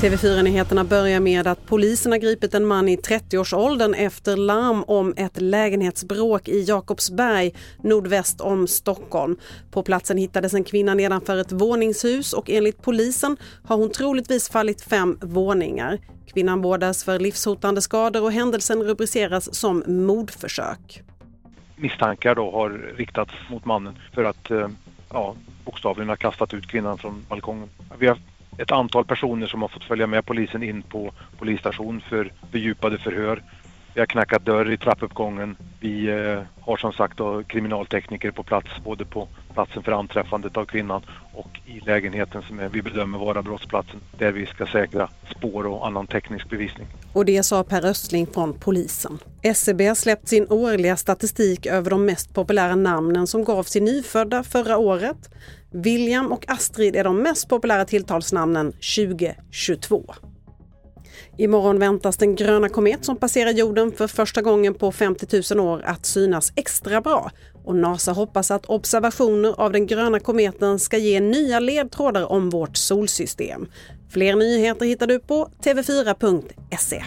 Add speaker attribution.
Speaker 1: TV4-nyheterna börjar med att polisen har gripit en man i 30-årsåldern efter larm om ett lägenhetsbråk i Jakobsberg nordväst om Stockholm. På platsen hittades en kvinna nedanför ett våningshus och enligt polisen har hon troligtvis fallit fem våningar. Kvinnan vårdas för livshotande skador och händelsen rubriceras som mordförsök.
Speaker 2: Misstankar då har riktats mot mannen för att eh, ja, bokstavligen har kastat ut kvinnan från balkongen. Vi har ett antal personer som har fått följa med polisen in på polisstation för fördjupade förhör. Vi har knackat dörr i trappuppgången. Vi eh, har som sagt då kriminaltekniker på plats, både på platsen för anträffandet av kvinnan och i lägenheten som vi bedömer vara brottsplatsen, där vi ska säkra spår och annan teknisk bevisning.
Speaker 1: Och det sa Per Östling från polisen. SCB har släppt sin årliga statistik över de mest populära namnen som gavs till nyfödda förra året. William och Astrid är de mest populära tilltalsnamnen 2022. Imorgon väntas den gröna komet som passerar jorden för första gången på 50 000 år att synas extra bra. Och NASA hoppas att observationer av den gröna kometen ska ge nya ledtrådar om vårt solsystem. Fler nyheter hittar du på tv4.se.